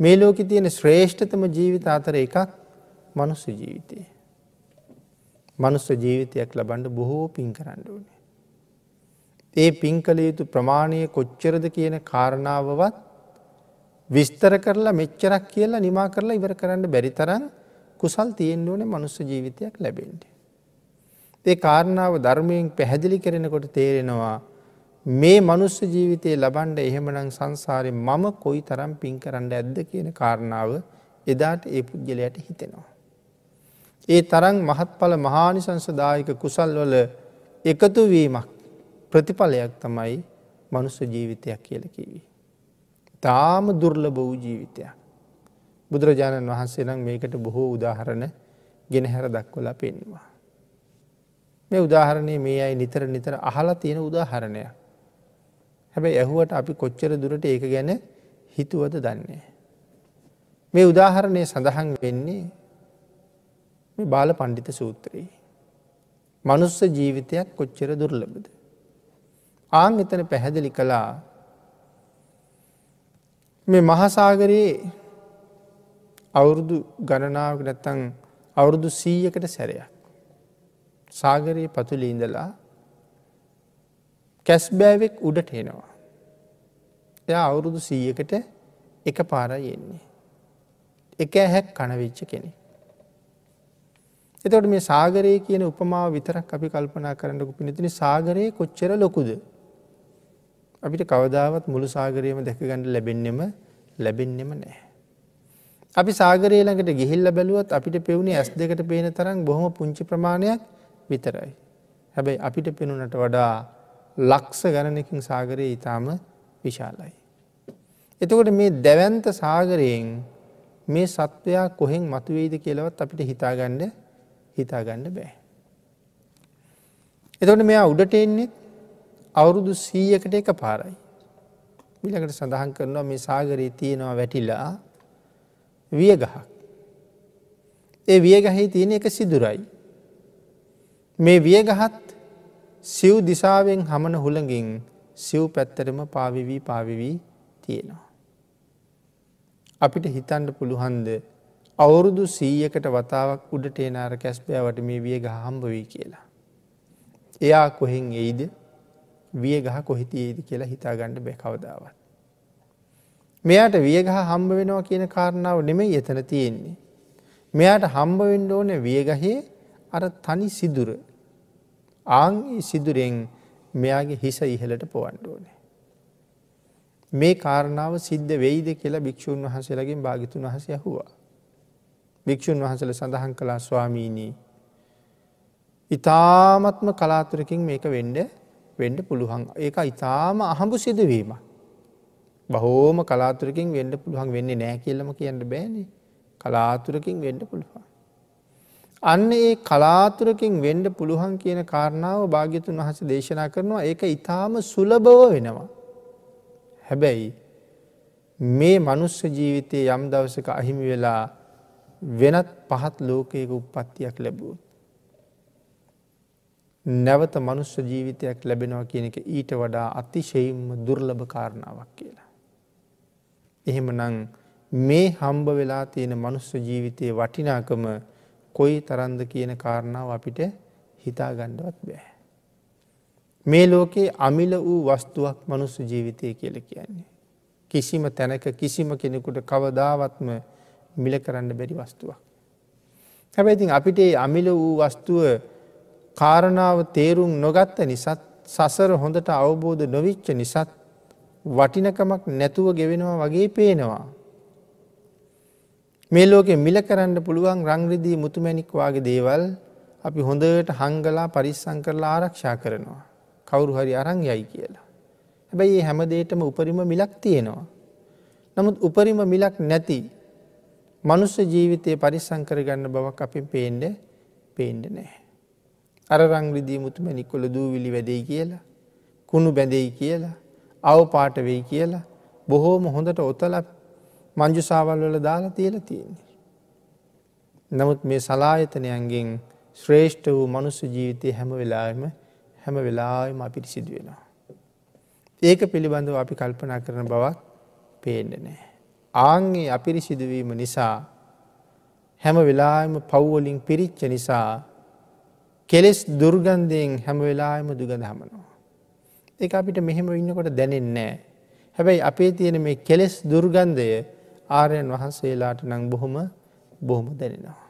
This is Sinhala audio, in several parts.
මේ ලෝකෙ තියෙන ශ්‍රේෂ්ඨතම ජීවිත අතර එකක් මනුස්ස ජීවිතය. මනුස්ස ජීවිතයක් ලබන්ඩ බොහෝ පින් කරන්න ඕනේ. ඒ පින් කළ යුතු ප්‍රමාණය කොච්චරද කියන කාරණාවවත් විස්තර කරලා මෙච්චරක් කියලා නිමා කරලා ඉවර කරන්න බැරි තරන් කුසල් තියෙන් ඕන මනුස්ස ජීවිතයක් ලැබෙන්ට. ඒ කාරණාව ධර්මයෙන් පැහැදිලි කරෙනකොට තේරෙනවා මේ මනුස්ස ජීවිතය ලබන්ඩ එහෙමනං සංසාරය මම කොයි තරම් පින් කරන්න ඇද්ද කියන කාරණාව එදාට ඒ පුද්ගලයට හිතෙනවා. ඒ තරං මහත්ඵල මහානිසංසදායක කුසල් වල එකතුවීමක් ප්‍රතිඵලයක් තමයි මනුස්ස ජීවිතයක් කියල කිවී. තාම දුර්ල බවූ ජීවිතයක්. බුදුරජාණන් වහන්සේ නම් මේකට බොහෝ උදාහරණ ගෙනහැර දක්වලා පෙන්වා. මේ උදාහරණය මේ අයි නිතර නිතර අහලා තියෙන උදාහරණයක්. හැබැයි ඇහුවට අපි කොච්චර දුරට ඒක ගැන හිතුවද දන්නේ. මේ උදාහරණය සඳහන් වෙන්නේ බාල පණ්ඩිත සූත්‍රයේ. මනුස්ස ජීවිතයක් කොච්චර දුර්ලබද. ආං එතන පැහැදිලි කළා මේ මහසාගරයේ අවුරුදු ගණනාවක නැත්තං අවුරුදු සීයකට සැරයක්. සාගරයේ පතුලීඉඳලා කැස්බෑවෙක් උඩට එනවා. එය අවුරුදු සීයකට එක පාරයි එන්නේ. එක ඇහැක් කණවෙච්ච කෙනෙ. එතවට මේ සාගරය කියන උපමාව විතරක් අපි කල්පනා කරන්නකු පිනතින සාගරයේ කොච්චර ලොකුද. අපිට කවදාවත් මුළු සාගරයම දැකගඩ ලැබෙන්නෙම ලැබෙන්නෙම නෑ. අපි සාගරය ළඟට ගිහිල්ල බැලුවත් අපිට පෙවුණේ ඇස් දෙකට පේන තරම් බොහොම පුංචි ප්‍රමාණයක් විතරයි. හැබැයි අපිට පෙනුනට වඩා ලක්ස ගණනකින් සාගරය ඉතාම විශාලයි. එතකොට මේ දැවන්ත සාගරයෙන් මේ සත්වයා කොහෙන් මතුවේද කියලවත් අපිට හිතාගණ්ඩ හිතාගන්න බෑ. එතකොට මෙයා උඩට එන්නේ අවුරුදු සීයකට එක පාරයි. මිලකට සඳහන් කරනවා මේ සාගරයේ තියෙනවා වැටිලා විය ගහක්. ඒ වියගහහි තියෙන එක සිදුරයි. මේ වියගහත් සිව් දිසාවෙන් හමන හුළඟින් සිව් පැත්තරම පාවිවී පාවිවී තියෙනවා. අපිට හිතන්ඩ පුළුහන්ද අවුරුදු සීයකට වතාවක් උඩට එනාර කැස්පෑවට මේ විය ගහ හම්බවී කියලා. එයා කොහෙන් එයිද විය ගහ කොහිතියේද කියලා හිතාගණ්ඩ බැකවදාවත්. මෙයාට වියගහ හම්බ වෙනවා කියන කාරණාව නෙමෙයි එතන තියෙන්නේ. මෙයාට හම්බවෙන්ඩ ඕන වියගහේ අර තනි සිදුර ආං සිදුරෙන් මෙයාගේ හිස ඉහලට පොවන්ඩ ඕනේ. මේ කාරණාව සිද්ධ වෙයිද කියලා භික්‍ෂූන් වහසලගෙන් භාගිතුන් වහස යහුවා. භික්‍ෂූන් වහසල සඳහන් කලා ස්වාමීනී. ඉතාමත්ම කලාතුරකින් මේක වෙන්ඩ වෙන්ඩ පුළුවන් ඒක ඉතාම අහඹු සිදුවීම. බහෝම කලාතුරකින් වෙන්ඩ පුළුවන් වෙන්නේ නෑ කියලම කියන්න බෑනේ කලාතුරකින් වෙන්ඩ පුළුවන්. අන්න ඒ කලාතුරකින් වෙන්ඩ පුළුවන් කියන කාරණාව භාග්‍යතුන් වහස දේශනා කරනවා ඒක ඉතාම සුලබව වෙනවා. හැබැයි මේ මනුස්ස ජීවිතය යම් දවසක අහිමි වෙලා වෙනත් පහත් ලෝකයක උප්පත්තියක් ලැබූ. නැවත මනුස්ස ජීවිතයක් ලැබෙනවා කියන එක ඊට වඩා අතිශයිම්ම දුර්ලභ කාරණාවක් කියලා. එහෙම නං මේ හම්බ වෙලා තියෙන මනුස්ස ජීවිතය වටිනාකම කොයි තරන්ද කියන කාරණාව අපිට හිතා ගණ්ඩවත් බෑ. මේ ලෝකයේ අමිල වූ වස්තුවක් මනුස්ස ජීවිතය කියල කියන්නේ. කිසිම තැනක කිසිම කෙනෙකුට කවදාවත්ම මිල කරන්න බැරි වස්තුවක්. හැබැයිතින් අපිට අමිල වූ වස්තුව කාරණාව තේරුම් නොගත්ත නිසත් සසර හොඳට අවබෝධ නොවිච්ච නිසත් වටිනකමක් නැතුව ගෙවෙනවා වගේ පේනවා. මේ ලෝකෙ මිල කරන්න පුළුවන් රංග්‍රදී මුතුමැණික් වගේ දේවල් අපි හොඳට හංගලා පරිස්සං කරලා ආරක්ෂා කරනවා. කවුරු හරි අරං යයි කියලා. හැබැයි හැමදේටම උපරිම මිලක් තියෙනවා. නමුත් උපරිම මිලක් නැති මනුස්ස ජීවිතය පරිස්සං කරගන්න බවක් අපි පේන්ඩ පේන්ඩ නෑ. අරරං විදී මුතුමැනික්කොල දූවිලි වැඩෙයි කියලා. කුණු බැඳෙයි කියලා. අව පාට වෙයි කියලා. බොහෝම හොඳට ඔතල මංජුසාවල් වල දාලා තියල තියෙන්නේ. නමුත් මේ සලායතනයන්ගෙන් ශ්‍රේෂ්ඨ වූ මනුස්ස ජීවිතය හැම වෙලාම හැම වෙලාම අපිට සිදුවෙනවා. ඒක පිළිබඳව අපි කල්පනා කරන බවක් පේන්න නෑ. ආංගේ අපිරිසිදුවීම නිසා හැම වෙලාම පව්වලින් පිරිච්ච නිසා කෙලෙස් දුර්ගන්ධයෙන් හැම වෙලාම දුගඳ හමනවා. එක අපිට මෙහෙම ඉන්නකොට දැනෙන්නේ. හැබැයි අපේ තියෙන මේ කෙලෙස් දුර්ගන්ධය ආරයන් වහන්සේලාට නං බොහොම බොහොම දැනෙනවා.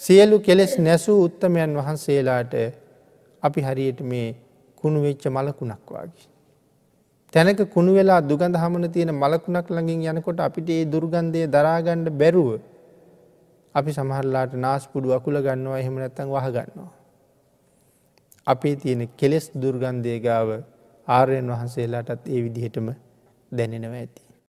සියලු කෙලෙස් නැසූ උත්තමයන් වහන්සේලාට අපි හරියට මේ කුණු වෙච්ච මලකුණක් වගේ. තැනක කුණු වෙලා දුගඳ හමන තියෙන මලකුණක් ළඟින් යනකොට අපිට ඒ දුර්ගන්ධය දරාගණ්ඩ බැරුව අපි සමහරලාට නාස්පුඩු අකුල ගන්නවා එහෙම නැත්තං වහගන්නවා. අපේ තියෙන කෙලෙස් දුර්ගන්ධය ගාව ආර්යන් වහන්සේලාටත් ඒ විදිහටම දැනෙනව ඇති.